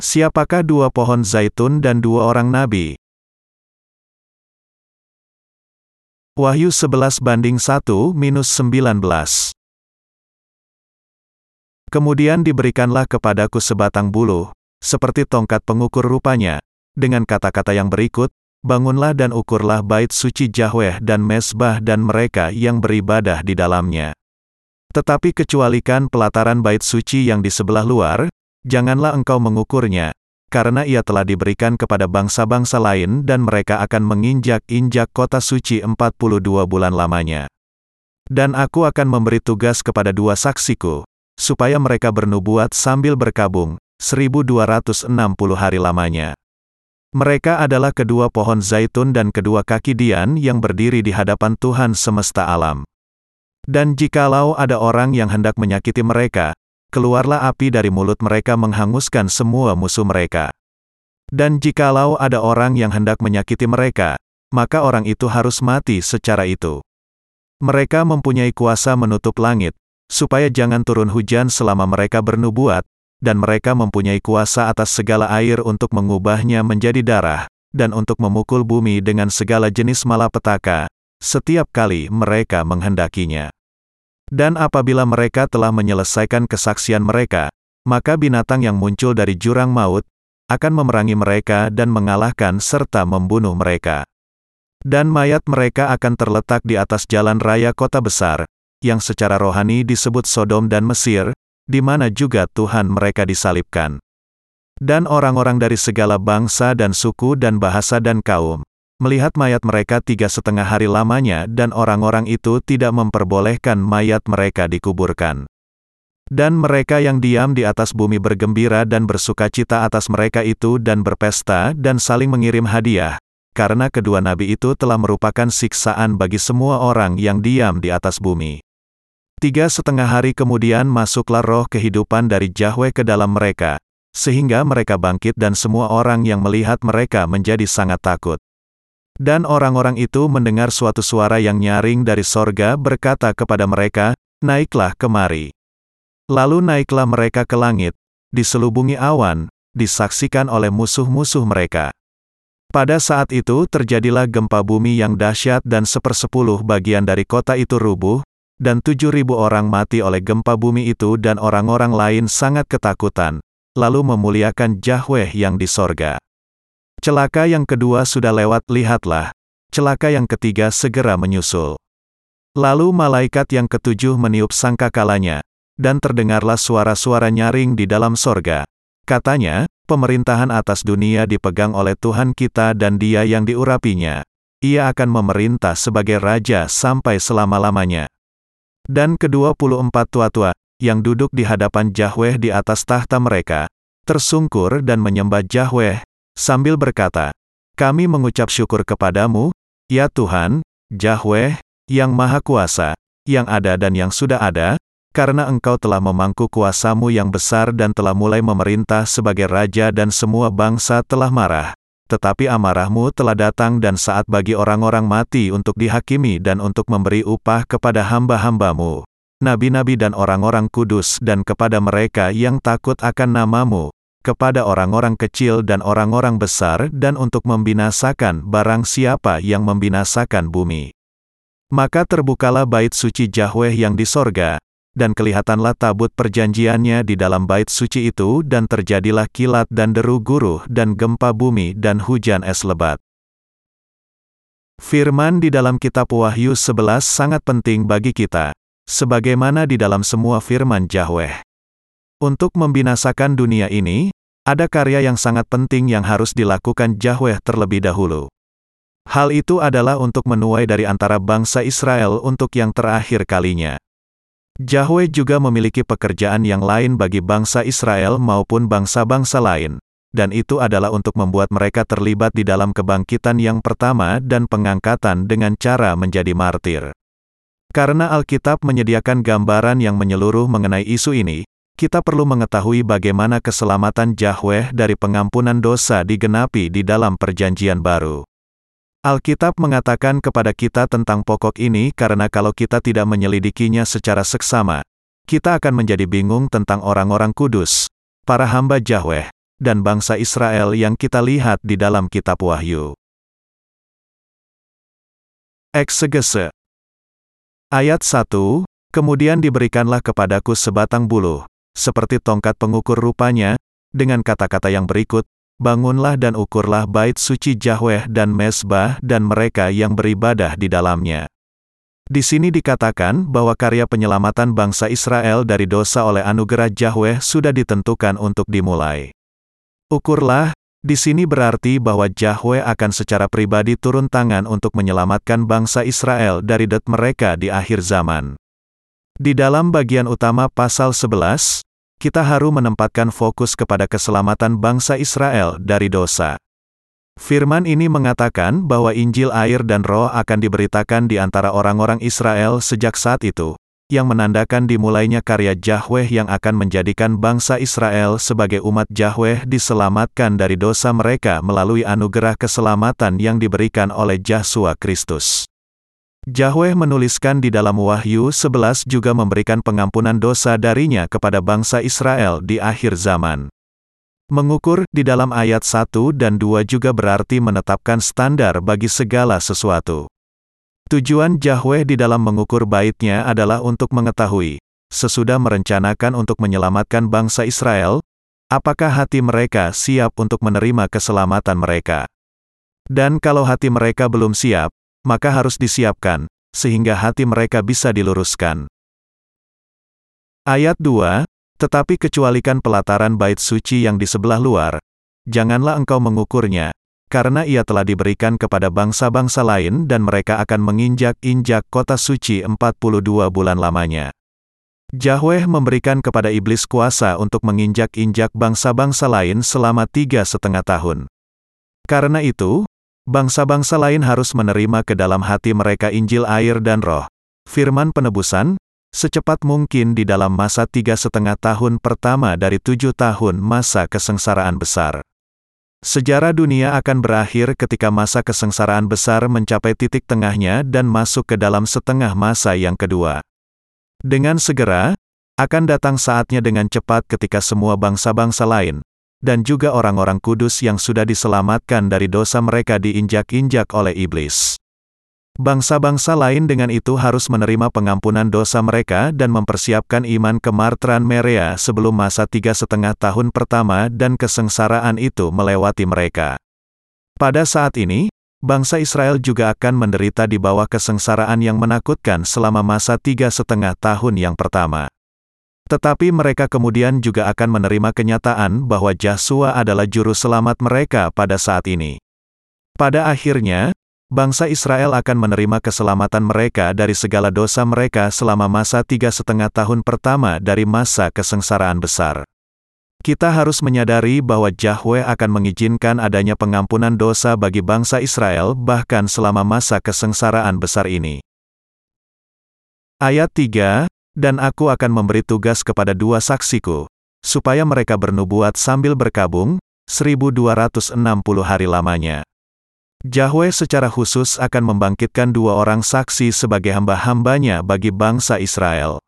Siapakah dua pohon zaitun dan dua orang nabi? Wahyu 11 banding 1 minus 19. Kemudian diberikanlah kepadaku sebatang bulu, seperti tongkat pengukur rupanya, dengan kata-kata yang berikut, Bangunlah dan ukurlah bait suci Yahweh dan mesbah dan mereka yang beribadah di dalamnya. Tetapi kecualikan pelataran bait suci yang di sebelah luar, janganlah engkau mengukurnya, karena ia telah diberikan kepada bangsa-bangsa lain dan mereka akan menginjak-injak kota suci 42 bulan lamanya. Dan aku akan memberi tugas kepada dua saksiku, supaya mereka bernubuat sambil berkabung, 1260 hari lamanya. Mereka adalah kedua pohon zaitun dan kedua kaki dian yang berdiri di hadapan Tuhan semesta alam. Dan jikalau ada orang yang hendak menyakiti mereka, keluarlah api dari mulut mereka menghanguskan semua musuh mereka. Dan jikalau ada orang yang hendak menyakiti mereka, maka orang itu harus mati secara itu. Mereka mempunyai kuasa menutup langit, supaya jangan turun hujan selama mereka bernubuat, dan mereka mempunyai kuasa atas segala air untuk mengubahnya menjadi darah, dan untuk memukul bumi dengan segala jenis malapetaka, setiap kali mereka menghendakinya. Dan apabila mereka telah menyelesaikan kesaksian mereka, maka binatang yang muncul dari jurang maut, akan memerangi mereka dan mengalahkan serta membunuh mereka. Dan mayat mereka akan terletak di atas jalan raya kota besar, yang secara rohani disebut Sodom dan Mesir, di mana juga Tuhan mereka disalibkan. Dan orang-orang dari segala bangsa dan suku dan bahasa dan kaum, melihat mayat mereka tiga setengah hari lamanya dan orang-orang itu tidak memperbolehkan mayat mereka dikuburkan. Dan mereka yang diam di atas bumi bergembira dan bersuka cita atas mereka itu dan berpesta dan saling mengirim hadiah, karena kedua nabi itu telah merupakan siksaan bagi semua orang yang diam di atas bumi. Tiga setengah hari kemudian masuklah roh kehidupan dari Yahweh ke dalam mereka, sehingga mereka bangkit dan semua orang yang melihat mereka menjadi sangat takut. Dan orang-orang itu mendengar suatu suara yang nyaring dari sorga berkata kepada mereka, Naiklah kemari. Lalu naiklah mereka ke langit, diselubungi awan, disaksikan oleh musuh-musuh mereka. Pada saat itu terjadilah gempa bumi yang dahsyat dan sepersepuluh bagian dari kota itu rubuh, dan tujuh ribu orang mati oleh gempa bumi itu dan orang-orang lain sangat ketakutan, lalu memuliakan Yahweh yang di sorga. Celaka yang kedua sudah lewat, lihatlah. Celaka yang ketiga segera menyusul. Lalu malaikat yang ketujuh meniup sangkakalanya, dan terdengarlah suara-suara nyaring di dalam sorga. Katanya, pemerintahan atas dunia dipegang oleh Tuhan kita dan dia yang diurapinya. Ia akan memerintah sebagai raja sampai selama-lamanya. Dan kedua puluh empat tua-tua, yang duduk di hadapan Yahweh di atas tahta mereka, tersungkur dan menyembah Yahweh, sambil berkata, Kami mengucap syukur kepadamu, ya Tuhan, Yahweh, yang Maha Kuasa, yang ada dan yang sudah ada, karena engkau telah memangku kuasamu yang besar dan telah mulai memerintah sebagai raja dan semua bangsa telah marah. Tetapi amarahmu telah datang dan saat bagi orang-orang mati untuk dihakimi dan untuk memberi upah kepada hamba-hambamu, nabi-nabi dan orang-orang kudus dan kepada mereka yang takut akan namamu, kepada orang-orang kecil dan orang-orang besar dan untuk membinasakan barang siapa yang membinasakan bumi. Maka terbukalah bait suci Yahweh yang di sorga, dan kelihatanlah tabut perjanjiannya di dalam bait suci itu dan terjadilah kilat dan deru guruh dan gempa bumi dan hujan es lebat. Firman di dalam kitab Wahyu 11 sangat penting bagi kita, sebagaimana di dalam semua firman Yahweh. Untuk membinasakan dunia ini, ada karya yang sangat penting yang harus dilakukan Yahweh terlebih dahulu. Hal itu adalah untuk menuai dari antara bangsa Israel untuk yang terakhir kalinya. Yahweh juga memiliki pekerjaan yang lain bagi bangsa Israel maupun bangsa-bangsa lain, dan itu adalah untuk membuat mereka terlibat di dalam kebangkitan yang pertama dan pengangkatan dengan cara menjadi martir. Karena Alkitab menyediakan gambaran yang menyeluruh mengenai isu ini, kita perlu mengetahui bagaimana keselamatan Yahweh dari pengampunan dosa digenapi di dalam Perjanjian Baru. Alkitab mengatakan kepada kita tentang pokok ini karena kalau kita tidak menyelidikinya secara seksama, kita akan menjadi bingung tentang orang-orang kudus, para hamba Yahweh, dan bangsa Israel yang kita lihat di dalam kitab Wahyu. Eksegese Ayat 1, Kemudian diberikanlah kepadaku sebatang buluh, seperti tongkat pengukur rupanya, dengan kata-kata yang berikut, Bangunlah dan ukurlah bait suci Yahweh dan Mesbah dan mereka yang beribadah di dalamnya. Di sini dikatakan bahwa karya penyelamatan bangsa Israel dari dosa oleh anugerah Yahweh sudah ditentukan untuk dimulai. Ukurlah, di sini berarti bahwa Yahweh akan secara pribadi turun tangan untuk menyelamatkan bangsa Israel dari det mereka di akhir zaman. Di dalam bagian utama pasal 11, kita harus menempatkan fokus kepada keselamatan bangsa Israel dari dosa. Firman ini mengatakan bahwa Injil air dan roh akan diberitakan di antara orang-orang Israel sejak saat itu, yang menandakan dimulainya karya Yahweh yang akan menjadikan bangsa Israel sebagai umat Yahweh diselamatkan dari dosa mereka melalui anugerah keselamatan yang diberikan oleh Yesus Kristus. Yahweh menuliskan di dalam Wahyu 11 juga memberikan pengampunan dosa darinya kepada bangsa Israel di akhir zaman. Mengukur di dalam ayat 1 dan 2 juga berarti menetapkan standar bagi segala sesuatu. Tujuan Yahweh di dalam mengukur baitnya adalah untuk mengetahui, sesudah merencanakan untuk menyelamatkan bangsa Israel, apakah hati mereka siap untuk menerima keselamatan mereka. Dan kalau hati mereka belum siap, maka harus disiapkan, sehingga hati mereka bisa diluruskan. Ayat 2, Tetapi kecualikan pelataran bait suci yang di sebelah luar, janganlah engkau mengukurnya, karena ia telah diberikan kepada bangsa-bangsa lain dan mereka akan menginjak-injak kota suci 42 bulan lamanya. Yahweh memberikan kepada iblis kuasa untuk menginjak-injak bangsa-bangsa lain selama tiga setengah tahun. Karena itu, Bangsa-bangsa lain harus menerima ke dalam hati mereka Injil air dan roh. Firman penebusan, secepat mungkin di dalam masa tiga setengah tahun pertama dari tujuh tahun masa kesengsaraan besar. Sejarah dunia akan berakhir ketika masa kesengsaraan besar mencapai titik tengahnya dan masuk ke dalam setengah masa yang kedua. Dengan segera, akan datang saatnya dengan cepat ketika semua bangsa-bangsa lain, dan juga orang-orang kudus yang sudah diselamatkan dari dosa mereka diinjak-injak oleh iblis. Bangsa-bangsa lain dengan itu harus menerima pengampunan dosa mereka dan mempersiapkan iman kemartran Merea sebelum masa tiga setengah tahun pertama dan kesengsaraan itu melewati mereka. Pada saat ini, bangsa Israel juga akan menderita di bawah kesengsaraan yang menakutkan selama masa tiga setengah tahun yang pertama. Tetapi mereka kemudian juga akan menerima kenyataan bahwa Yahshua adalah juru selamat mereka pada saat ini. Pada akhirnya, bangsa Israel akan menerima keselamatan mereka dari segala dosa mereka selama masa tiga setengah tahun pertama dari masa kesengsaraan besar. Kita harus menyadari bahwa Yahweh akan mengizinkan adanya pengampunan dosa bagi bangsa Israel bahkan selama masa kesengsaraan besar ini. Ayat 3, dan aku akan memberi tugas kepada dua saksiku, supaya mereka bernubuat sambil berkabung, 1260 hari lamanya. Yahweh secara khusus akan membangkitkan dua orang saksi sebagai hamba-hambanya bagi bangsa Israel.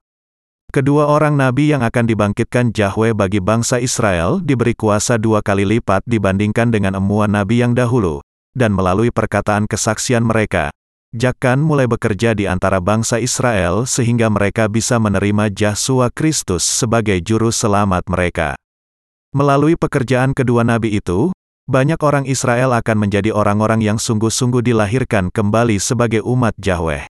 Kedua orang nabi yang akan dibangkitkan Yahweh bagi bangsa Israel diberi kuasa dua kali lipat dibandingkan dengan emuan nabi yang dahulu, dan melalui perkataan kesaksian mereka, Jakan mulai bekerja di antara bangsa Israel sehingga mereka bisa menerima Yesus Kristus sebagai juru selamat mereka. Melalui pekerjaan kedua nabi itu, banyak orang Israel akan menjadi orang-orang yang sungguh-sungguh dilahirkan kembali sebagai umat Yahweh.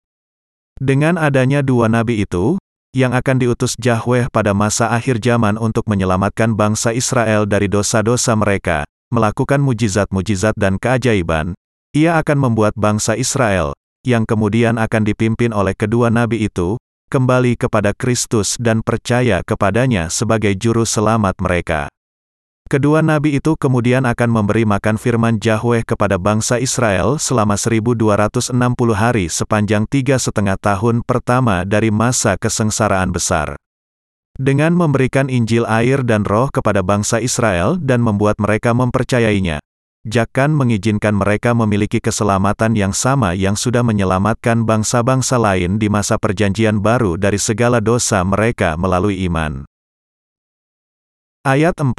Dengan adanya dua nabi itu, yang akan diutus Yahweh pada masa akhir zaman untuk menyelamatkan bangsa Israel dari dosa-dosa mereka, melakukan mujizat-mujizat dan keajaiban, ia akan membuat bangsa Israel, yang kemudian akan dipimpin oleh kedua nabi itu, kembali kepada Kristus dan percaya kepadanya sebagai juru selamat mereka. Kedua nabi itu kemudian akan memberi makan firman Yahweh kepada bangsa Israel selama 1260 hari sepanjang tiga setengah tahun pertama dari masa kesengsaraan besar. Dengan memberikan Injil air dan roh kepada bangsa Israel dan membuat mereka mempercayainya, Jakan mengizinkan mereka memiliki keselamatan yang sama yang sudah menyelamatkan bangsa-bangsa lain di masa perjanjian baru dari segala dosa mereka melalui iman. Ayat 4,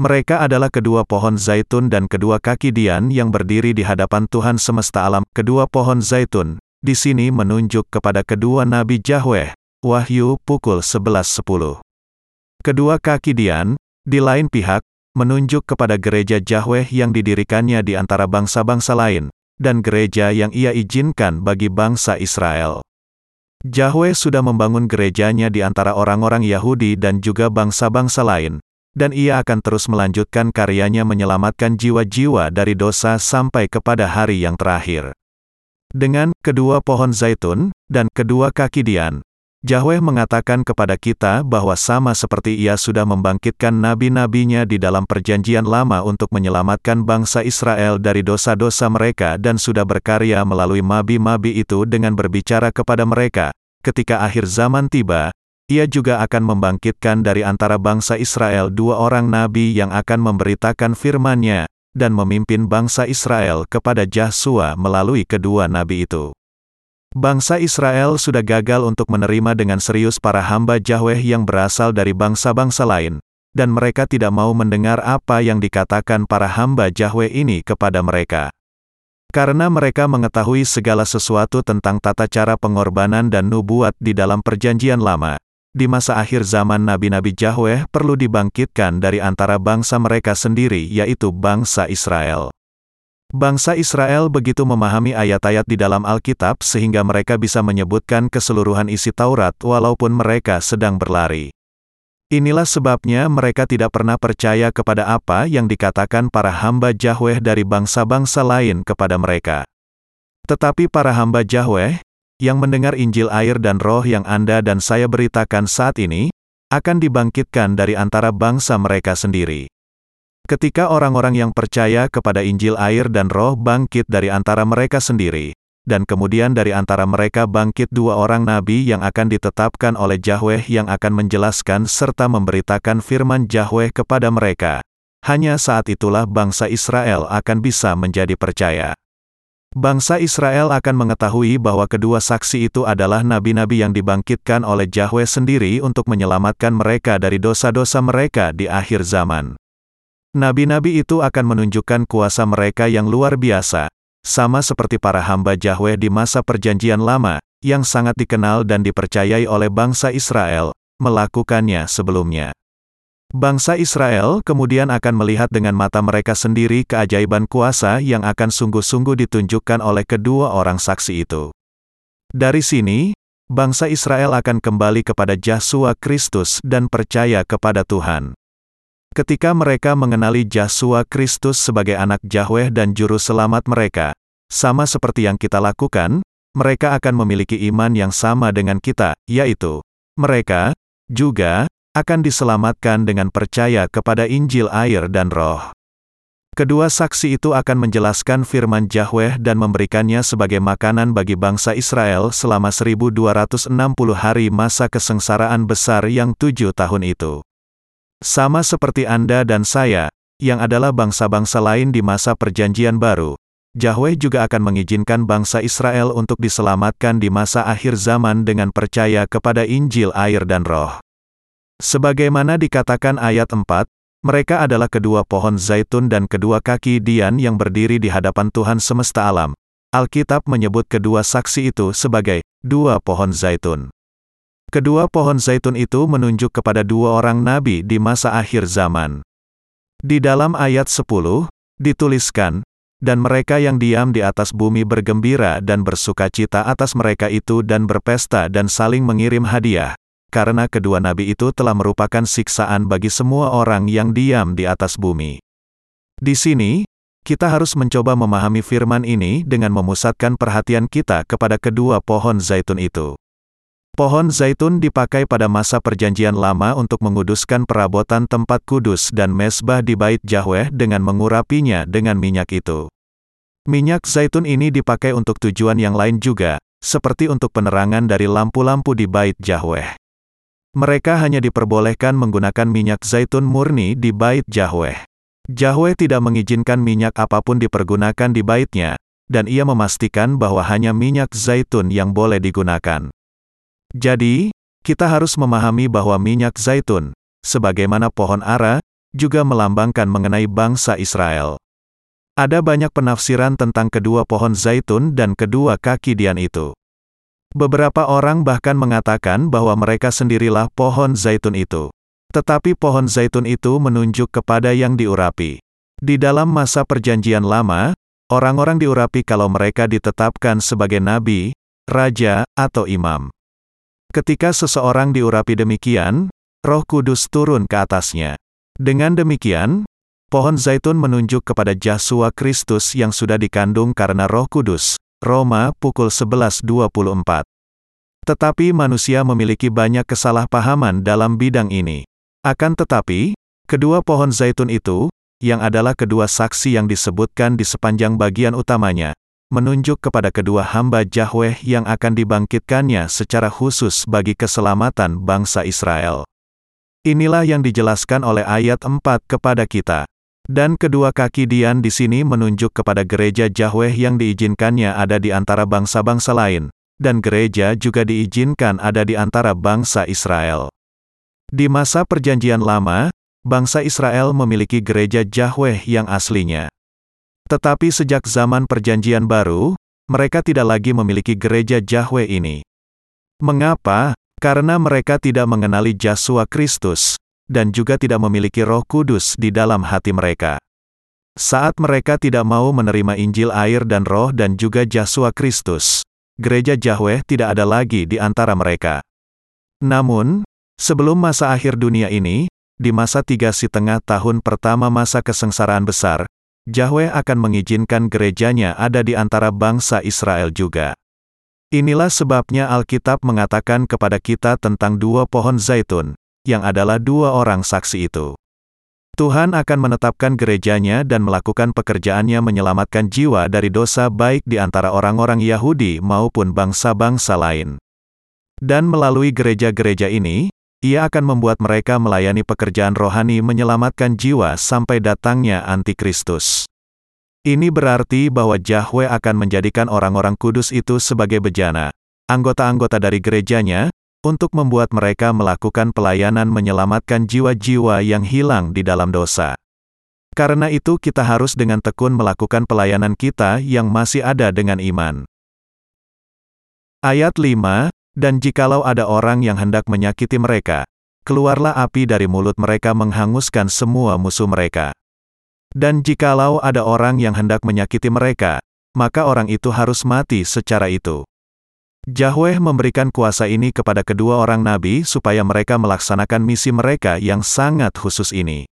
Mereka adalah kedua pohon zaitun dan kedua kaki Dian yang berdiri di hadapan Tuhan semesta alam. Kedua pohon zaitun, di sini menunjuk kepada kedua Nabi Yahweh, Wahyu pukul 11.10. Kedua kaki Dian, di lain pihak, menunjuk kepada gereja Yahweh yang didirikannya di antara bangsa-bangsa lain, dan gereja yang ia izinkan bagi bangsa Israel. Yahweh sudah membangun gerejanya di antara orang-orang Yahudi dan juga bangsa-bangsa lain, dan ia akan terus melanjutkan karyanya menyelamatkan jiwa-jiwa dari dosa sampai kepada hari yang terakhir. Dengan kedua pohon zaitun dan kedua kaki Dian, Yahweh mengatakan kepada kita bahwa sama seperti ia sudah membangkitkan nabi-nabinya di dalam perjanjian lama untuk menyelamatkan bangsa Israel dari dosa-dosa mereka dan sudah berkarya melalui mabi-mabi itu dengan berbicara kepada mereka. Ketika akhir zaman tiba, ia juga akan membangkitkan dari antara bangsa Israel dua orang nabi yang akan memberitakan firman-Nya dan memimpin bangsa Israel kepada Yahsua melalui kedua nabi itu. Bangsa Israel sudah gagal untuk menerima dengan serius para hamba Yahweh yang berasal dari bangsa-bangsa lain, dan mereka tidak mau mendengar apa yang dikatakan para hamba Yahweh ini kepada mereka. Karena mereka mengetahui segala sesuatu tentang tata cara pengorbanan dan nubuat di dalam perjanjian lama, di masa akhir zaman nabi-nabi Yahweh perlu dibangkitkan dari antara bangsa mereka sendiri yaitu bangsa Israel. Bangsa Israel begitu memahami ayat-ayat di dalam Alkitab sehingga mereka bisa menyebutkan keseluruhan isi Taurat walaupun mereka sedang berlari. Inilah sebabnya mereka tidak pernah percaya kepada apa yang dikatakan para hamba Yahweh dari bangsa-bangsa lain kepada mereka. Tetapi para hamba Yahweh, yang mendengar Injil air dan roh yang Anda dan saya beritakan saat ini, akan dibangkitkan dari antara bangsa mereka sendiri. Ketika orang-orang yang percaya kepada Injil air dan roh bangkit dari antara mereka sendiri, dan kemudian dari antara mereka bangkit dua orang nabi yang akan ditetapkan oleh Yahweh yang akan menjelaskan serta memberitakan firman Yahweh kepada mereka. Hanya saat itulah bangsa Israel akan bisa menjadi percaya. Bangsa Israel akan mengetahui bahwa kedua saksi itu adalah nabi-nabi yang dibangkitkan oleh Yahweh sendiri untuk menyelamatkan mereka dari dosa-dosa mereka di akhir zaman. Nabi-nabi itu akan menunjukkan kuasa mereka yang luar biasa, sama seperti para hamba Yahweh di masa Perjanjian Lama, yang sangat dikenal dan dipercayai oleh bangsa Israel, melakukannya sebelumnya. Bangsa Israel kemudian akan melihat dengan mata mereka sendiri keajaiban kuasa yang akan sungguh-sungguh ditunjukkan oleh kedua orang saksi itu. Dari sini, bangsa Israel akan kembali kepada Yesus Kristus dan percaya kepada Tuhan. Ketika mereka mengenali Yesus Kristus sebagai anak Yahweh dan juru selamat mereka, sama seperti yang kita lakukan, mereka akan memiliki iman yang sama dengan kita, yaitu mereka juga akan diselamatkan dengan percaya kepada Injil air dan Roh. Kedua saksi itu akan menjelaskan firman Yahweh dan memberikannya sebagai makanan bagi bangsa Israel selama 1260 hari masa kesengsaraan besar yang tujuh tahun itu. Sama seperti Anda dan saya, yang adalah bangsa-bangsa lain di masa Perjanjian Baru, Yahweh juga akan mengizinkan bangsa Israel untuk diselamatkan di masa akhir zaman dengan percaya kepada Injil air dan roh. Sebagaimana dikatakan ayat 4, mereka adalah kedua pohon zaitun dan kedua kaki Dian yang berdiri di hadapan Tuhan semesta alam. Alkitab menyebut kedua saksi itu sebagai dua pohon zaitun. Kedua pohon zaitun itu menunjuk kepada dua orang nabi di masa akhir zaman. Di dalam ayat 10, dituliskan, dan mereka yang diam di atas bumi bergembira dan bersuka cita atas mereka itu dan berpesta dan saling mengirim hadiah, karena kedua nabi itu telah merupakan siksaan bagi semua orang yang diam di atas bumi. Di sini, kita harus mencoba memahami firman ini dengan memusatkan perhatian kita kepada kedua pohon zaitun itu. Pohon zaitun dipakai pada masa perjanjian lama untuk menguduskan perabotan tempat kudus dan mesbah di bait Yahweh dengan mengurapinya dengan minyak itu. Minyak zaitun ini dipakai untuk tujuan yang lain juga, seperti untuk penerangan dari lampu-lampu di bait Yahweh. Mereka hanya diperbolehkan menggunakan minyak zaitun murni di bait Yahweh. Yahweh tidak mengizinkan minyak apa pun dipergunakan di baitnya, dan ia memastikan bahwa hanya minyak zaitun yang boleh digunakan. Jadi, kita harus memahami bahwa minyak zaitun, sebagaimana pohon ara, juga melambangkan mengenai bangsa Israel. Ada banyak penafsiran tentang kedua pohon zaitun dan kedua kaki dian itu. Beberapa orang bahkan mengatakan bahwa mereka sendirilah pohon zaitun itu. Tetapi pohon zaitun itu menunjuk kepada yang diurapi. Di dalam masa perjanjian lama, orang-orang diurapi kalau mereka ditetapkan sebagai nabi, raja, atau imam. Ketika seseorang diurapi demikian, roh kudus turun ke atasnya. Dengan demikian, pohon zaitun menunjuk kepada Yesus Kristus yang sudah dikandung karena roh kudus. Roma pukul 11.24. Tetapi manusia memiliki banyak kesalahpahaman dalam bidang ini. Akan tetapi, kedua pohon zaitun itu, yang adalah kedua saksi yang disebutkan di sepanjang bagian utamanya, menunjuk kepada kedua hamba Yahweh yang akan dibangkitkannya secara khusus bagi keselamatan bangsa Israel. Inilah yang dijelaskan oleh ayat 4 kepada kita. Dan kedua kaki Dian di sini menunjuk kepada gereja Yahweh yang diizinkannya ada di antara bangsa-bangsa lain, dan gereja juga diizinkan ada di antara bangsa Israel. Di masa Perjanjian Lama, bangsa Israel memiliki gereja Yahweh yang aslinya. Tetapi sejak zaman Perjanjian Baru, mereka tidak lagi memiliki gereja Yahweh ini. Mengapa? Karena mereka tidak mengenali Yesus Kristus, dan juga tidak memiliki roh kudus di dalam hati mereka. Saat mereka tidak mau menerima Injil air dan roh dan juga Yesus Kristus, gereja Yahweh tidak ada lagi di antara mereka. Namun, sebelum masa akhir dunia ini, di masa tiga setengah tahun pertama masa kesengsaraan besar, Yahweh akan mengizinkan gerejanya ada di antara bangsa Israel juga. Inilah sebabnya Alkitab mengatakan kepada kita tentang dua pohon zaitun, yang adalah dua orang saksi itu. Tuhan akan menetapkan gerejanya dan melakukan pekerjaannya menyelamatkan jiwa dari dosa baik di antara orang-orang Yahudi maupun bangsa-bangsa lain. Dan melalui gereja-gereja ini, ia akan membuat mereka melayani pekerjaan rohani menyelamatkan jiwa sampai datangnya Antikristus. Ini berarti bahwa Yahweh akan menjadikan orang-orang kudus itu sebagai bejana, anggota-anggota dari gerejanya, untuk membuat mereka melakukan pelayanan menyelamatkan jiwa-jiwa yang hilang di dalam dosa. Karena itu kita harus dengan tekun melakukan pelayanan kita yang masih ada dengan iman. Ayat 5, Dan jikalau ada orang yang hendak menyakiti mereka, keluarlah api dari mulut mereka menghanguskan semua musuh mereka. Dan jikalau ada orang yang hendak menyakiti mereka, maka orang itu harus mati secara itu. Yahweh memberikan kuasa ini kepada kedua orang nabi supaya mereka melaksanakan misi mereka yang sangat khusus ini.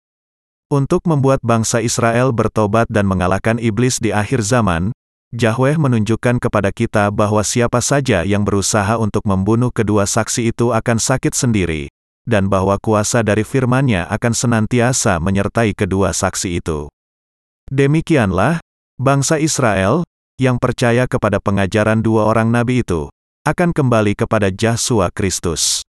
Untuk membuat bangsa Israel bertobat dan mengalahkan iblis di akhir zaman, Yahweh menunjukkan kepada kita bahwa siapa saja yang berusaha untuk membunuh kedua saksi itu akan sakit sendiri, dan bahwa kuasa dari firman-Nya akan senantiasa menyertai kedua saksi itu. Demikianlah, bangsa Israel, yang percaya kepada pengajaran dua orang nabi itu, akan kembali kepada Yesus Kristus.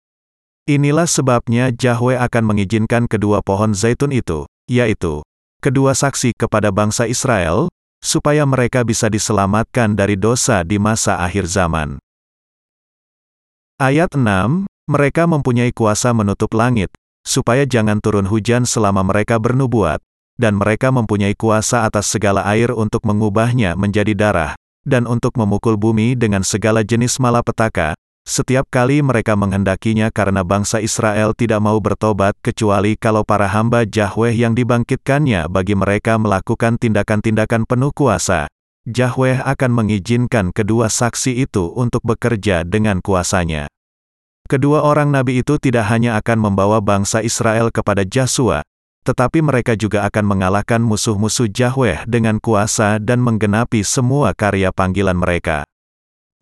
Inilah sebabnya Yahweh akan mengizinkan kedua pohon zaitun itu, yaitu, kedua saksi kepada bangsa Israel, supaya mereka bisa diselamatkan dari dosa di masa akhir zaman. Ayat 6, mereka mempunyai kuasa menutup langit, supaya jangan turun hujan selama mereka bernubuat, dan mereka mempunyai kuasa atas segala air untuk mengubahnya menjadi darah, dan untuk memukul bumi dengan segala jenis malapetaka, setiap kali mereka menghendakinya karena bangsa Israel tidak mau bertobat kecuali kalau para hamba Yahweh yang dibangkitkannya bagi mereka melakukan tindakan-tindakan penuh kuasa. Yahweh akan mengizinkan kedua saksi itu untuk bekerja dengan kuasanya. Kedua orang nabi itu tidak hanya akan membawa bangsa Israel kepada Yesus, tetapi mereka juga akan mengalahkan musuh-musuh Yahweh dengan kuasa dan menggenapi semua karya panggilan mereka.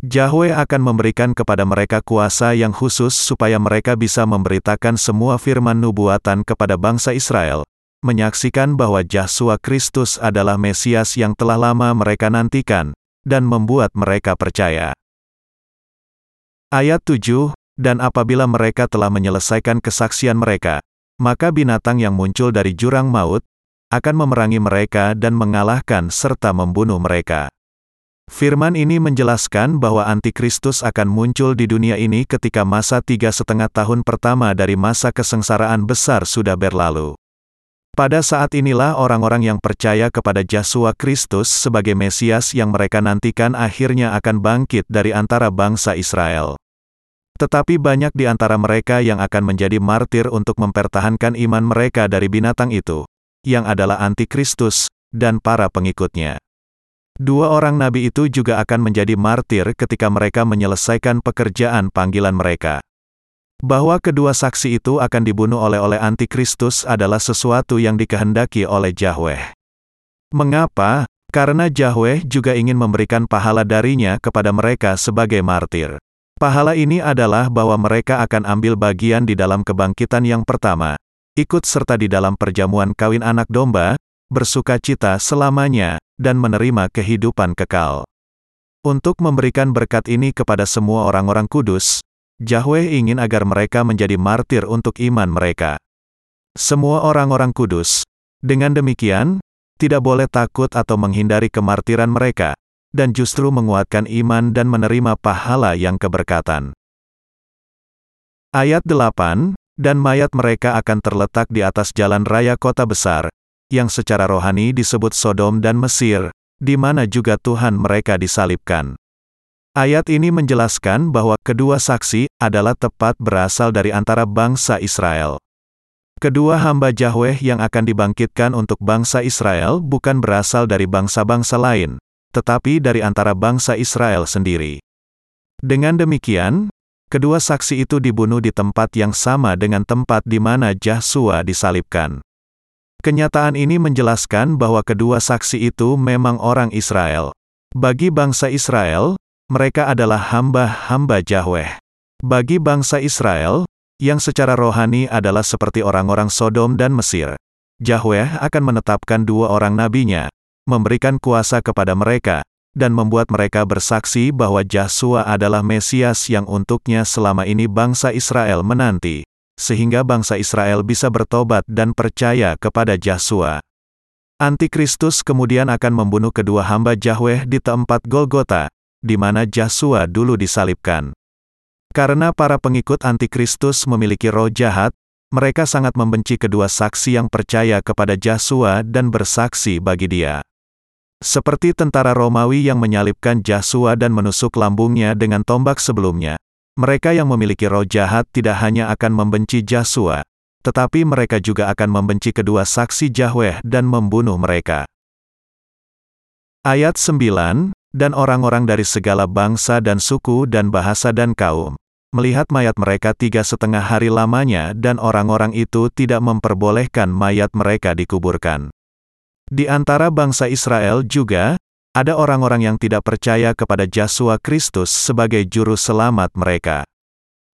Yahweh akan memberikan kepada mereka kuasa yang khusus supaya mereka bisa memberitakan semua firman nubuatan kepada bangsa Israel, menyaksikan bahwa Yesus Kristus adalah Mesias yang telah lama mereka nantikan, dan membuat mereka percaya. Ayat 7, dan apabila mereka telah menyelesaikan kesaksian mereka, maka binatang yang muncul dari jurang maut, akan memerangi mereka dan mengalahkan serta membunuh mereka. Firman ini menjelaskan bahwa antikristus akan muncul di dunia ini ketika masa tiga setengah tahun pertama dari masa kesengsaraan besar sudah berlalu. Pada saat inilah orang-orang yang percaya kepada Yesus Kristus sebagai Mesias yang mereka nantikan akhirnya akan bangkit dari antara bangsa Israel. Tetapi banyak di antara mereka yang akan menjadi martir untuk mempertahankan iman mereka dari binatang itu, yang adalah antikristus, dan para pengikutnya. Dua orang nabi itu juga akan menjadi martir ketika mereka menyelesaikan pekerjaan panggilan mereka. Bahwa kedua saksi itu akan dibunuh oleh oleh antikristus adalah sesuatu yang dikehendaki oleh Yahweh. Mengapa? Karena Yahweh juga ingin memberikan pahala darinya kepada mereka sebagai martir. Pahala ini adalah bahwa mereka akan ambil bagian di dalam kebangkitan yang pertama, ikut serta di dalam perjamuan kawin anak domba, bersuka cita selamanya, dan menerima kehidupan kekal. Untuk memberikan berkat ini kepada semua orang-orang kudus, Yahweh ingin agar mereka menjadi martir untuk iman mereka. Semua orang-orang kudus, dengan demikian, tidak boleh takut atau menghindari kemartiran mereka, dan justru menguatkan iman dan menerima pahala yang keberkatan. Ayat 8, dan mayat mereka akan terletak di atas jalan raya kota besar, yang secara rohani disebut Sodom dan Mesir, di mana juga Tuhan mereka disalibkan. Ayat ini menjelaskan bahwa kedua saksi adalah tepat berasal dari antara bangsa Israel. Kedua hamba Yahweh yang akan dibangkitkan untuk bangsa Israel bukan berasal dari bangsa-bangsa lain, tetapi dari antara bangsa Israel sendiri. Dengan demikian, kedua saksi itu dibunuh di tempat yang sama dengan tempat di mana Yahsua disalibkan. Kenyataan ini menjelaskan bahwa kedua saksi itu memang orang Israel. Bagi bangsa Israel, mereka adalah hamba-hamba Yahweh. Bagi bangsa Israel, yang secara rohani adalah seperti orang-orang Sodom dan Mesir, Yahweh akan menetapkan dua orang nabinya, memberikan kuasa kepada mereka, dan membuat mereka bersaksi bahwa Yahsua adalah Mesias yang untuknya selama ini bangsa Israel menanti, sehingga bangsa Israel bisa bertobat dan percaya kepada Yahsua. Antikristus kemudian akan membunuh kedua hamba Yahweh di tempat Golgota, di mana Yahsua dulu disalibkan. Karena para pengikut antikristus memiliki roh jahat, mereka sangat membenci kedua saksi yang percaya kepada Yahsua dan bersaksi bagi dia. Seperti tentara Romawi yang menyalibkan Yahsua dan menusuk lambungnya dengan tombak sebelumnya, mereka yang memiliki roh jahat tidak hanya akan membenci Yahsua, tetapi mereka juga akan membenci kedua saksi Yahweh dan membunuh mereka. Ayat 9, dan orang-orang dari segala bangsa dan suku dan bahasa dan kaum, melihat mayat mereka tiga setengah hari lamanya dan orang-orang itu tidak memperbolehkan mayat mereka dikuburkan. Di antara bangsa Israel juga, ada orang-orang yang tidak percaya kepada Yesus Kristus sebagai juru selamat mereka.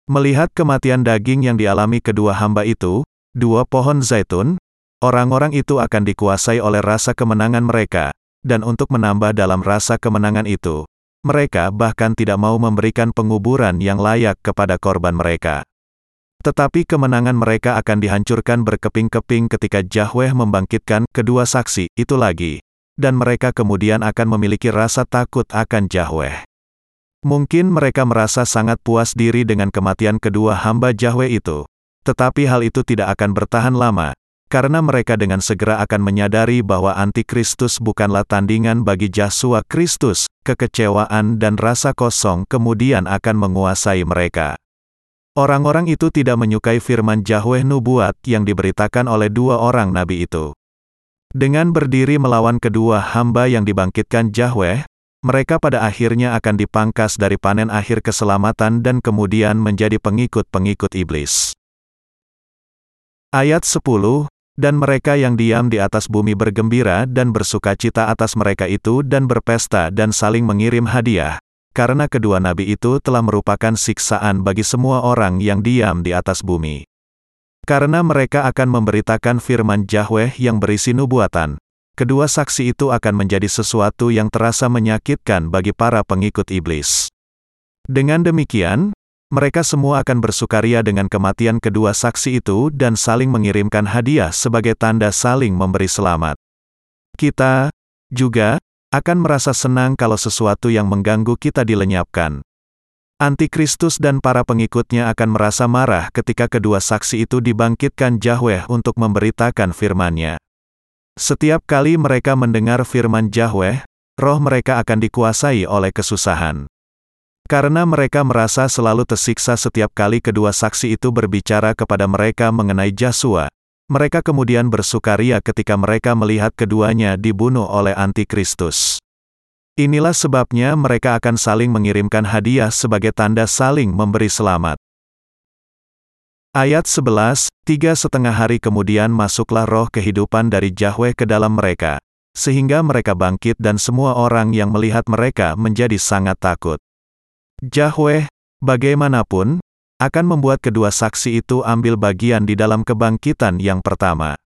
Melihat kematian daging yang dialami kedua hamba itu, dua pohon zaitun, orang-orang itu akan dikuasai oleh rasa kemenangan mereka, dan untuk menambah dalam rasa kemenangan itu, mereka bahkan tidak mau memberikan penguburan yang layak kepada korban mereka. Tetapi kemenangan mereka akan dihancurkan berkeping-keping ketika Yahweh membangkitkan kedua saksi itu lagi, dan mereka kemudian akan memiliki rasa takut akan Yahweh. Mungkin mereka merasa sangat puas diri dengan kematian kedua hamba Yahweh itu, tetapi hal itu tidak akan bertahan lama, karena mereka dengan segera akan menyadari bahwa antikristus bukanlah tandingan bagi Yesus Kristus, kekecewaan dan rasa kosong kemudian akan menguasai mereka. Orang-orang itu tidak menyukai firman Yahweh nubuat yang diberitakan oleh dua orang nabi itu. Dengan berdiri melawan kedua hamba yang dibangkitkan Yahweh, mereka pada akhirnya akan dipangkas dari panen akhir keselamatan dan kemudian menjadi pengikut-pengikut iblis. Ayat 10, dan mereka yang diam di atas bumi bergembira dan bersuka cita atas mereka itu dan berpesta dan saling mengirim hadiah, karena kedua nabi itu telah merupakan siksaan bagi semua orang yang diam di atas bumi. Karena mereka akan memberitakan firman Yahweh yang berisi nubuatan, kedua saksi itu akan menjadi sesuatu yang terasa menyakitkan bagi para pengikut iblis. Dengan demikian, mereka semua akan bersukaria dengan kematian kedua saksi itu dan saling mengirimkan hadiah sebagai tanda saling memberi selamat. Kita juga akan merasa senang kalau sesuatu yang mengganggu kita dilenyapkan. Antikristus dan para pengikutnya akan merasa marah ketika kedua saksi itu dibangkitkan Yahweh untuk memberitakan firman-Nya. Setiap kali mereka mendengar firman Yahweh, roh mereka akan dikuasai oleh kesusahan. Karena mereka merasa selalu tersiksa setiap kali kedua saksi itu berbicara kepada mereka mengenai Joshua, mereka kemudian bersukaria ketika mereka melihat keduanya dibunuh oleh Antikristus. Inilah sebabnya mereka akan saling mengirimkan hadiah sebagai tanda saling memberi selamat. Ayat 11, tiga setengah hari kemudian masuklah roh kehidupan dari Yahweh ke dalam mereka, sehingga mereka bangkit dan semua orang yang melihat mereka menjadi sangat takut. Yahweh, bagaimanapun, akan membuat kedua saksi itu ambil bagian di dalam kebangkitan yang pertama.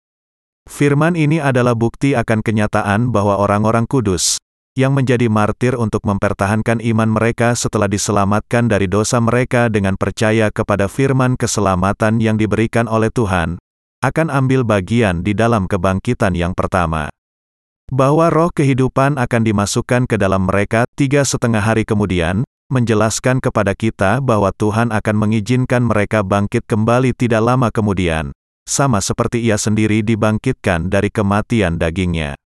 Firman ini adalah bukti akan kenyataan bahwa orang-orang kudus, yang menjadi martir untuk mempertahankan iman mereka setelah diselamatkan dari dosa mereka dengan percaya kepada firman keselamatan yang diberikan oleh Tuhan, akan ambil bagian di dalam kebangkitan yang pertama. Bahwa roh kehidupan akan dimasukkan ke dalam mereka tiga setengah hari kemudian, menjelaskan kepada kita bahwa Tuhan akan mengizinkan mereka bangkit kembali tidak lama kemudian, sama seperti ia sendiri dibangkitkan dari kematian dagingnya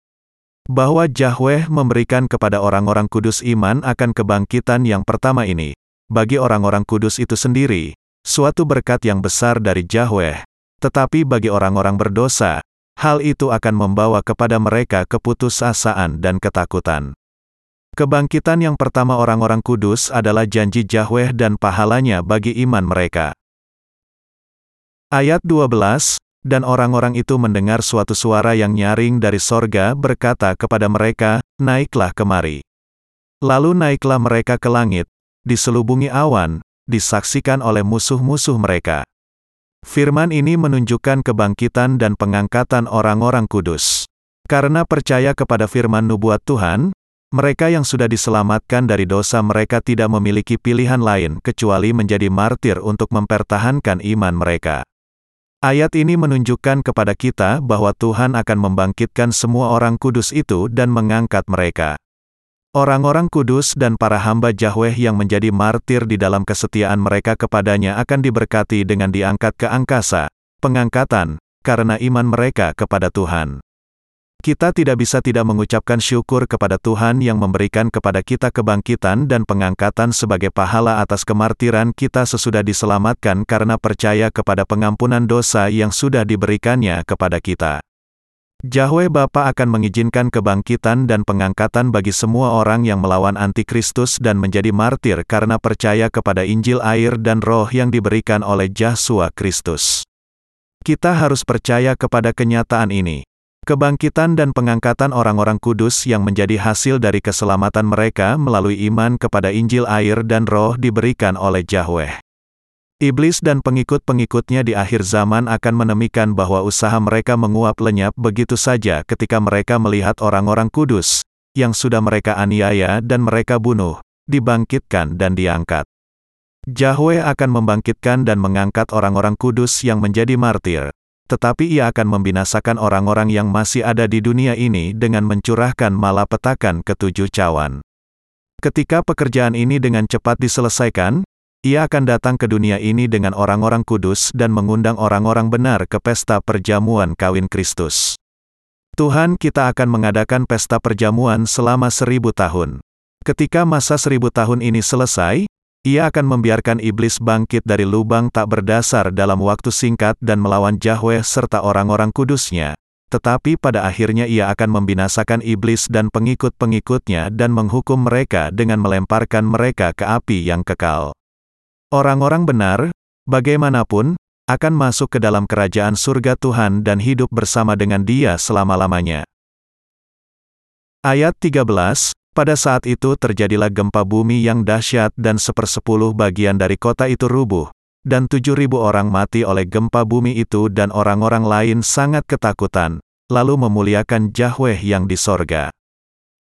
bahwa Yahweh memberikan kepada orang-orang kudus iman akan kebangkitan yang pertama ini. Bagi orang-orang kudus itu sendiri, suatu berkat yang besar dari Yahweh. Tetapi bagi orang-orang berdosa, hal itu akan membawa kepada mereka keputusasaan dan ketakutan. Kebangkitan yang pertama orang-orang kudus adalah janji Yahweh dan pahalanya bagi iman mereka. Ayat 12, dan orang-orang itu mendengar suatu suara yang nyaring dari sorga berkata kepada mereka, Naiklah kemari. Lalu naiklah mereka ke langit, diselubungi awan, disaksikan oleh musuh-musuh mereka. Firman ini menunjukkan kebangkitan dan pengangkatan orang-orang kudus. Karena percaya kepada firman nubuat Tuhan, mereka yang sudah diselamatkan dari dosa mereka tidak memiliki pilihan lain kecuali menjadi martir untuk mempertahankan iman mereka. Ayat ini menunjukkan kepada kita bahwa Tuhan akan membangkitkan semua orang kudus itu dan mengangkat mereka. Orang-orang kudus dan para hamba Yahweh yang menjadi martir di dalam kesetiaan mereka kepadanya akan diberkati dengan diangkat ke angkasa, pengangkatan, karena iman mereka kepada Tuhan. Kita tidak bisa tidak mengucapkan syukur kepada Tuhan yang memberikan kepada kita kebangkitan dan pengangkatan sebagai pahala atas kemartiran kita sesudah diselamatkan karena percaya kepada pengampunan dosa yang sudah diberikannya kepada kita. Yahweh Bapa akan mengizinkan kebangkitan dan pengangkatan bagi semua orang yang melawan antikristus dan menjadi martir karena percaya kepada Injil air dan roh yang diberikan oleh Yesus Kristus. Kita harus percaya kepada kenyataan ini. Kebangkitan dan pengangkatan orang-orang kudus yang menjadi hasil dari keselamatan mereka melalui iman kepada Injil air dan roh diberikan oleh Yahweh. Iblis dan pengikut-pengikutnya di akhir zaman akan menemukan bahwa usaha mereka menguap lenyap begitu saja ketika mereka melihat orang-orang kudus, yang sudah mereka aniaya dan mereka bunuh, dibangkitkan dan diangkat. Yahweh akan membangkitkan dan mengangkat orang-orang kudus yang menjadi martir, tetapi ia akan membinasakan orang-orang yang masih ada di dunia ini dengan mencurahkan malapetakan ketujuh cawan. Ketika pekerjaan ini dengan cepat diselesaikan, ia akan datang ke dunia ini dengan orang-orang kudus dan mengundang orang-orang benar ke pesta perjamuan kawin Kristus. Tuhan kita akan mengadakan pesta perjamuan selama seribu tahun. Ketika masa seribu tahun ini selesai, ia akan membiarkan iblis bangkit dari lubang tak berdasar dalam waktu singkat dan melawan Yahweh serta orang-orang kudusnya. Tetapi pada akhirnya ia akan membinasakan iblis dan pengikut-pengikutnya dan menghukum mereka dengan melemparkan mereka ke api yang kekal. Orang-orang benar, bagaimanapun, akan masuk ke dalam kerajaan surga Tuhan dan hidup bersama dengan dia selama-lamanya. Ayat 13, pada saat itu terjadilah gempa bumi yang dahsyat dan sepersepuluh bagian dari kota itu rubuh, dan tujuh ribu orang mati oleh gempa bumi itu dan orang-orang lain sangat ketakutan, lalu memuliakan Yahweh yang di sorga.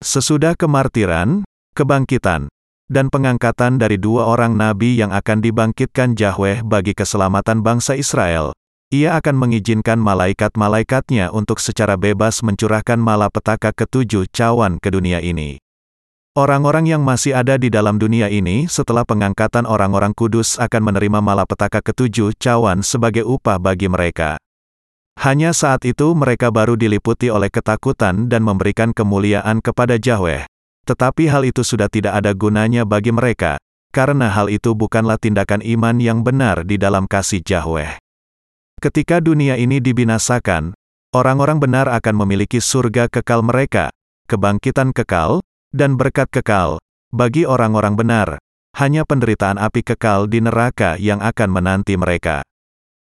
Sesudah kemartiran, kebangkitan, dan pengangkatan dari dua orang nabi yang akan dibangkitkan Yahweh bagi keselamatan bangsa Israel, ia akan mengizinkan malaikat-malaikatnya untuk secara bebas mencurahkan malapetaka ketujuh cawan ke dunia ini. Orang-orang yang masih ada di dalam dunia ini setelah pengangkatan orang-orang kudus akan menerima malapetaka ketujuh cawan sebagai upah bagi mereka. Hanya saat itu mereka baru diliputi oleh ketakutan dan memberikan kemuliaan kepada Yahweh. Tetapi hal itu sudah tidak ada gunanya bagi mereka, karena hal itu bukanlah tindakan iman yang benar di dalam kasih Yahweh. Ketika dunia ini dibinasakan, orang-orang benar akan memiliki surga kekal mereka, kebangkitan kekal, dan berkat kekal. Bagi orang-orang benar, hanya penderitaan api kekal di neraka yang akan menanti mereka.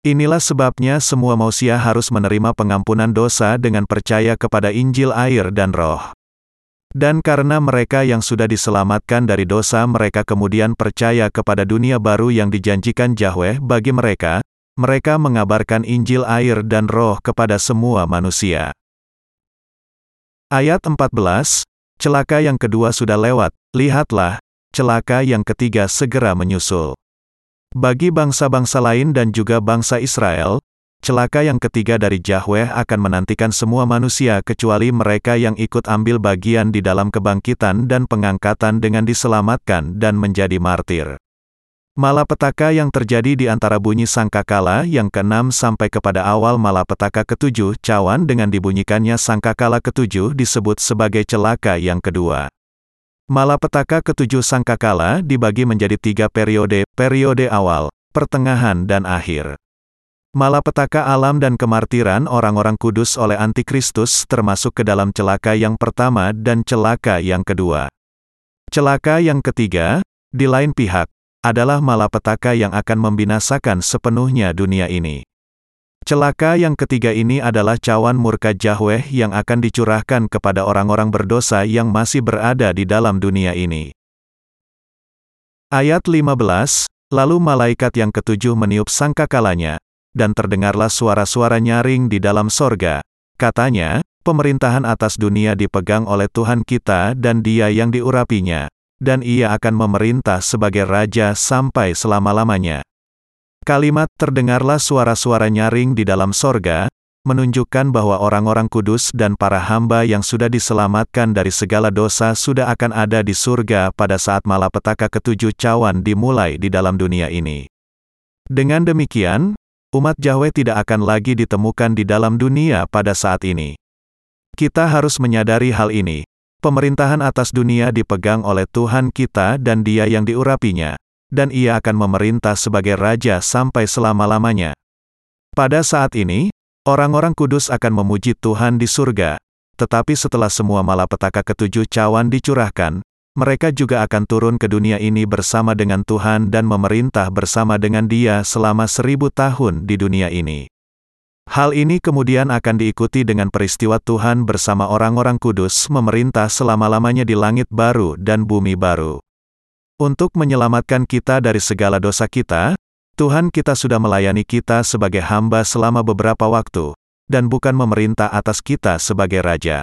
Inilah sebabnya semua manusia harus menerima pengampunan dosa dengan percaya kepada Injil air dan roh. Dan karena mereka yang sudah diselamatkan dari dosa mereka kemudian percaya kepada dunia baru yang dijanjikan Yahweh bagi mereka, mereka mengabarkan Injil air dan roh kepada semua manusia. Ayat 14, Celaka yang kedua sudah lewat, lihatlah, celaka yang ketiga segera menyusul. Bagi bangsa-bangsa lain dan juga bangsa Israel, celaka yang ketiga dari Yahweh akan menantikan semua manusia kecuali mereka yang ikut ambil bagian di dalam kebangkitan dan pengangkatan dengan diselamatkan dan menjadi martir. Malapetaka yang terjadi di antara bunyi sangkakala yang keenam sampai kepada awal malapetaka ketujuh cawan dengan dibunyikannya sangkakala ketujuh disebut sebagai celaka yang kedua. Malapetaka ketujuh sangkakala dibagi menjadi tiga periode, periode awal, pertengahan dan akhir. Malapetaka alam dan kemartiran orang-orang kudus oleh antikristus termasuk ke dalam celaka yang pertama dan celaka yang kedua. Celaka yang ketiga, di lain pihak, adalah malapetaka yang akan membinasakan sepenuhnya dunia ini. Celaka yang ketiga ini adalah cawan murka Yahweh yang akan dicurahkan kepada orang-orang berdosa yang masih berada di dalam dunia ini. Ayat 15, Lalu malaikat yang ketujuh meniup sangkakalanya, dan terdengarlah suara-suara nyaring di dalam sorga. Katanya, pemerintahan atas dunia dipegang oleh Tuhan kita dan dia yang diurapinya, dan ia akan memerintah sebagai Raja sampai selama-lamanya. Kalimat terdengarlah suara-suara nyaring di dalam sorga, menunjukkan bahwa orang-orang kudus dan para hamba yang sudah diselamatkan dari segala dosa sudah akan ada di surga pada saat malapetaka ketujuh cawan dimulai di dalam dunia ini. Dengan demikian, umat Yahweh tidak akan lagi ditemukan di dalam dunia pada saat ini. Kita harus menyadari hal ini. Pemerintahan atas dunia dipegang oleh Tuhan kita dan Dia yang diurapinya dan ia akan memerintah sebagai raja sampai selama-lamanya. Pada saat ini, orang-orang kudus akan memuji Tuhan di surga, tetapi setelah semua malapetaka ketujuh cawan dicurahkan, mereka juga akan turun ke dunia ini bersama dengan Tuhan dan memerintah bersama dengan Dia selama seribu tahun di dunia ini. Hal ini kemudian akan diikuti dengan peristiwa Tuhan bersama orang-orang kudus memerintah selama-lamanya di langit baru dan bumi baru. Untuk menyelamatkan kita dari segala dosa kita, Tuhan kita sudah melayani kita sebagai hamba selama beberapa waktu, dan bukan memerintah atas kita sebagai raja.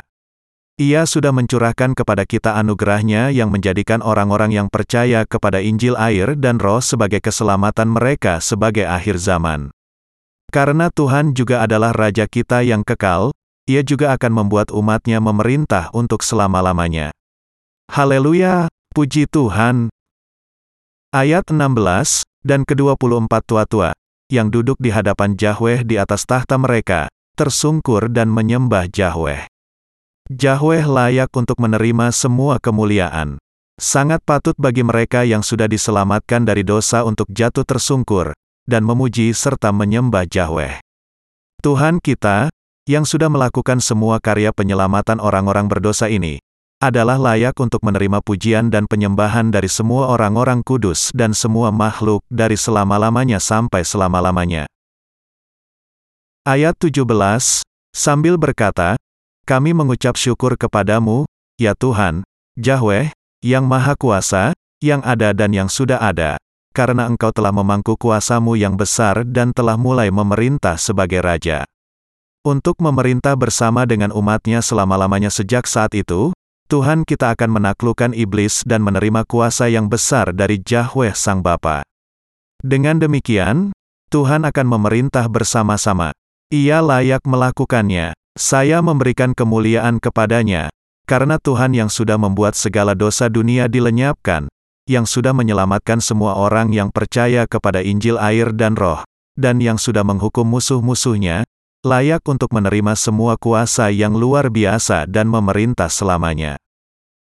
Ia sudah mencurahkan kepada kita anugerahnya yang menjadikan orang-orang yang percaya kepada Injil air dan roh sebagai keselamatan mereka sebagai akhir zaman. Karena Tuhan juga adalah Raja kita yang kekal, ia juga akan membuat umatnya memerintah untuk selama-lamanya. Haleluya, puji Tuhan, Ayat 16, dan ke-24 tua-tua, yang duduk di hadapan Yahweh di atas tahta mereka, tersungkur dan menyembah Yahweh. Yahweh layak untuk menerima semua kemuliaan. Sangat patut bagi mereka yang sudah diselamatkan dari dosa untuk jatuh tersungkur, dan memuji serta menyembah Yahweh. Tuhan kita, yang sudah melakukan semua karya penyelamatan orang-orang berdosa ini, adalah layak untuk menerima pujian dan penyembahan dari semua orang-orang kudus dan semua makhluk dari selama-lamanya sampai selama-lamanya. Ayat 17, sambil berkata, Kami mengucap syukur kepadamu, ya Tuhan, Yahweh, yang Maha Kuasa, yang ada dan yang sudah ada, karena engkau telah memangku kuasamu yang besar dan telah mulai memerintah sebagai Raja. Untuk memerintah bersama dengan umatnya selama-lamanya sejak saat itu, Tuhan kita akan menaklukkan iblis dan menerima kuasa yang besar dari Yahweh Sang Bapa. Dengan demikian, Tuhan akan memerintah bersama-sama. Ia layak melakukannya. Saya memberikan kemuliaan kepadanya. karena Tuhan yang sudah membuat segala dosa dunia dilenyapkan, yang sudah menyelamatkan semua orang yang percaya kepada Injil air dan roh, dan yang sudah menghukum musuh-musuhnya, layak untuk menerima semua kuasa yang luar biasa dan memerintah selamanya.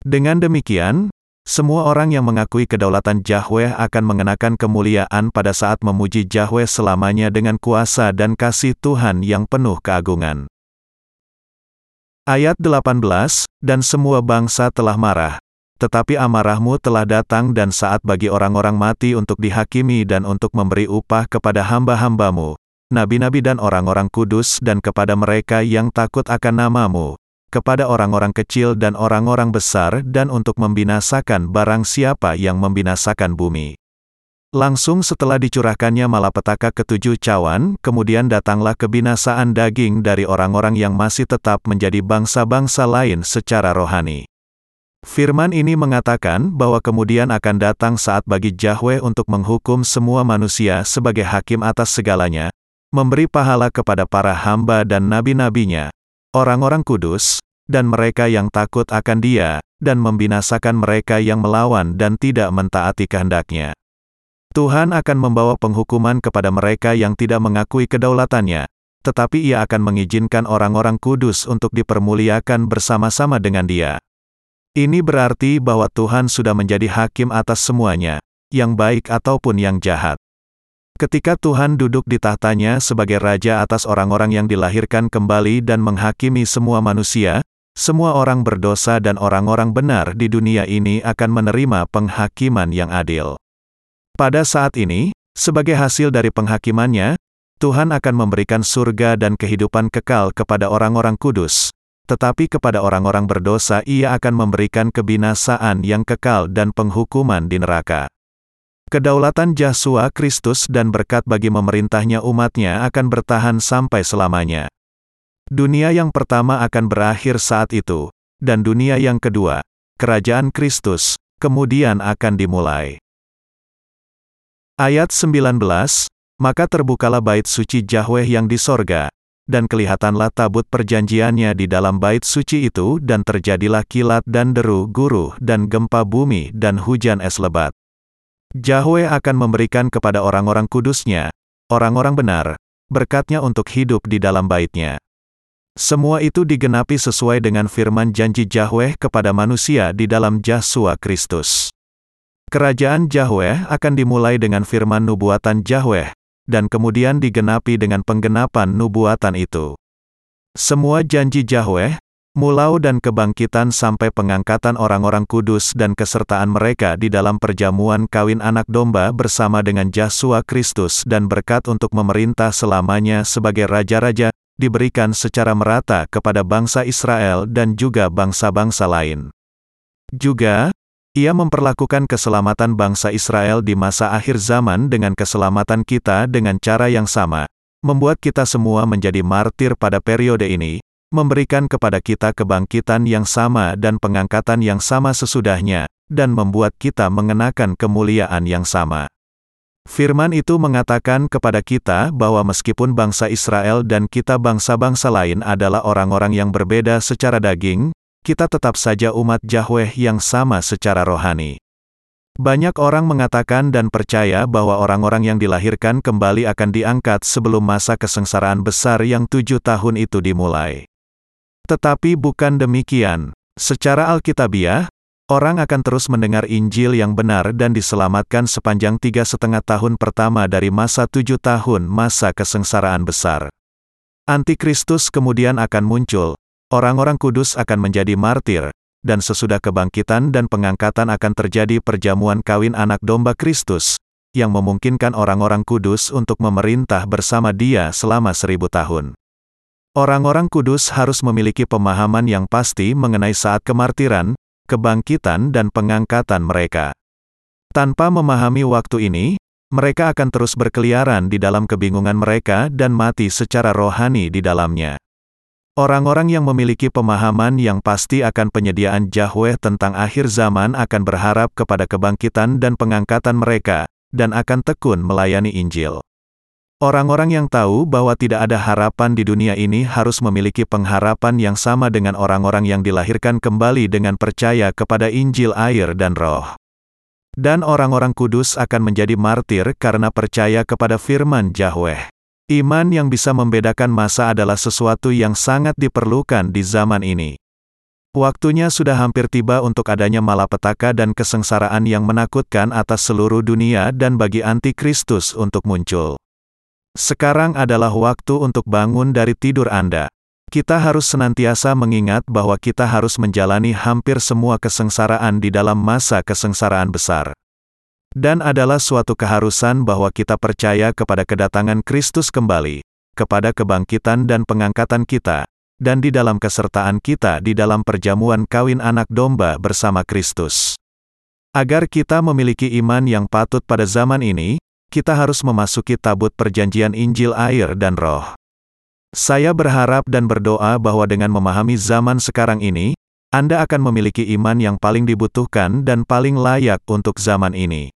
Dengan demikian, semua orang yang mengakui kedaulatan Yahweh akan mengenakan kemuliaan pada saat memuji Yahweh selamanya dengan kuasa dan kasih Tuhan yang penuh keagungan. Ayat 18, Dan semua bangsa telah marah. Tetapi amarahmu telah datang dan saat bagi orang-orang mati untuk dihakimi dan untuk memberi upah kepada hamba-hambamu, nabi-nabi dan orang-orang kudus dan kepada mereka yang takut akan namamu, kepada orang-orang kecil dan orang-orang besar dan untuk membinasakan barang siapa yang membinasakan bumi. Langsung setelah dicurahkannya malapetaka ketujuh cawan, kemudian datanglah kebinasaan daging dari orang-orang yang masih tetap menjadi bangsa-bangsa lain secara rohani. Firman ini mengatakan bahwa kemudian akan datang saat bagi Yahweh untuk menghukum semua manusia sebagai hakim atas segalanya, memberi pahala kepada para hamba dan nabi-nabinya, orang-orang kudus, dan mereka yang takut akan dia, dan membinasakan mereka yang melawan dan tidak mentaati kehendaknya. Tuhan akan membawa penghukuman kepada mereka yang tidak mengakui kedaulatannya, tetapi ia akan mengizinkan orang-orang kudus untuk dipermuliakan bersama-sama dengan dia. Ini berarti bahwa Tuhan sudah menjadi hakim atas semuanya, yang baik ataupun yang jahat. Ketika Tuhan duduk di tahtanya sebagai raja atas orang-orang yang dilahirkan kembali dan menghakimi semua manusia, semua orang berdosa dan orang-orang benar di dunia ini akan menerima penghakiman yang adil. Pada saat ini, sebagai hasil dari penghakimannya, Tuhan akan memberikan surga dan kehidupan kekal kepada orang-orang kudus, tetapi kepada orang-orang berdosa ia akan memberikan kebinasaan yang kekal dan penghukuman di neraka. Kedaulatan Yesus Kristus dan berkat bagi memerintahnya umatnya akan bertahan sampai selamanya. Dunia yang pertama akan berakhir saat itu, dan dunia yang kedua, kerajaan Kristus, kemudian akan dimulai. Ayat 19, Maka terbukalah bait suci Yahweh yang di sorga, dan kelihatanlah tabut perjanjiannya di dalam bait suci itu dan terjadilah kilat dan deru guru dan gempa bumi dan hujan es lebat. Yahweh akan memberikan kepada orang-orang kudusnya, orang-orang benar, berkatnya untuk hidup di dalam baitnya. Semua itu digenapi sesuai dengan firman janji Yahweh kepada manusia di dalam Yesus Kristus. Kerajaan Yahweh akan dimulai dengan firman nubuatan Yahweh, dan kemudian digenapi dengan penggenapan nubuatan itu. Semua janji Yahweh, mulau dan kebangkitan sampai pengangkatan orang-orang kudus dan kesertaan mereka di dalam perjamuan kawin anak domba bersama dengan Yesus Kristus dan berkat untuk memerintah selamanya sebagai raja-raja, diberikan secara merata kepada bangsa Israel dan juga bangsa-bangsa lain. Juga, ia memperlakukan keselamatan bangsa Israel di masa akhir zaman dengan keselamatan kita dengan cara yang sama, membuat kita semua menjadi martir pada periode ini, memberikan kepada kita kebangkitan yang sama dan pengangkatan yang sama sesudahnya, dan membuat kita mengenakan kemuliaan yang sama. Firman itu mengatakan kepada kita bahwa meskipun bangsa Israel dan kita bangsa-bangsa lain adalah orang-orang yang berbeda secara daging, kita tetap saja umat Yahweh yang sama secara rohani. Banyak orang mengatakan dan percaya bahwa orang-orang yang dilahirkan kembali akan diangkat sebelum masa kesengsaraan besar yang tujuh tahun itu dimulai. Tetapi bukan demikian. Secara Alkitabiah, orang akan terus mendengar Injil yang benar dan diselamatkan sepanjang tiga setengah tahun pertama dari masa tujuh tahun masa kesengsaraan besar. Antikristus kemudian akan muncul, Orang-orang kudus akan menjadi martir, dan sesudah kebangkitan dan pengangkatan akan terjadi perjamuan kawin anak domba Kristus, yang memungkinkan orang-orang kudus untuk memerintah bersama dia selama seribu tahun. Orang-orang kudus harus memiliki pemahaman yang pasti mengenai saat kemartiran, kebangkitan dan pengangkatan mereka. Tanpa memahami waktu ini, mereka akan terus berkeliaran di dalam kebingungan mereka dan mati secara rohani di dalamnya. Orang-orang yang memiliki pemahaman yang pasti akan penyediaan Yahweh tentang akhir zaman akan berharap kepada kebangkitan dan pengangkatan mereka, dan akan tekun melayani Injil. Orang-orang yang tahu bahwa tidak ada harapan di dunia ini harus memiliki pengharapan yang sama dengan orang-orang yang dilahirkan kembali dengan percaya kepada Injil air dan roh. Dan orang-orang kudus akan menjadi martir karena percaya kepada firman Yahweh. Iman yang bisa membedakan masa adalah sesuatu yang sangat diperlukan di zaman ini. Waktunya sudah hampir tiba untuk adanya malapetaka dan kesengsaraan yang menakutkan atas seluruh dunia dan bagi antikristus untuk muncul. Sekarang adalah waktu untuk bangun dari tidur Anda. Kita harus senantiasa mengingat bahwa kita harus menjalani hampir semua kesengsaraan di dalam masa kesengsaraan besar. Dan adalah suatu keharusan bahwa kita percaya kepada kedatangan Kristus kembali, kepada kebangkitan dan pengangkatan kita, dan di dalam kesertaan kita di dalam perjamuan kawin anak domba bersama Kristus. Agar kita memiliki iman yang patut pada zaman ini, kita harus memasuki tabut perjanjian Injil air dan roh. Saya berharap dan berdoa bahwa dengan memahami zaman sekarang ini, Anda akan memiliki iman yang paling dibutuhkan dan paling layak untuk zaman ini.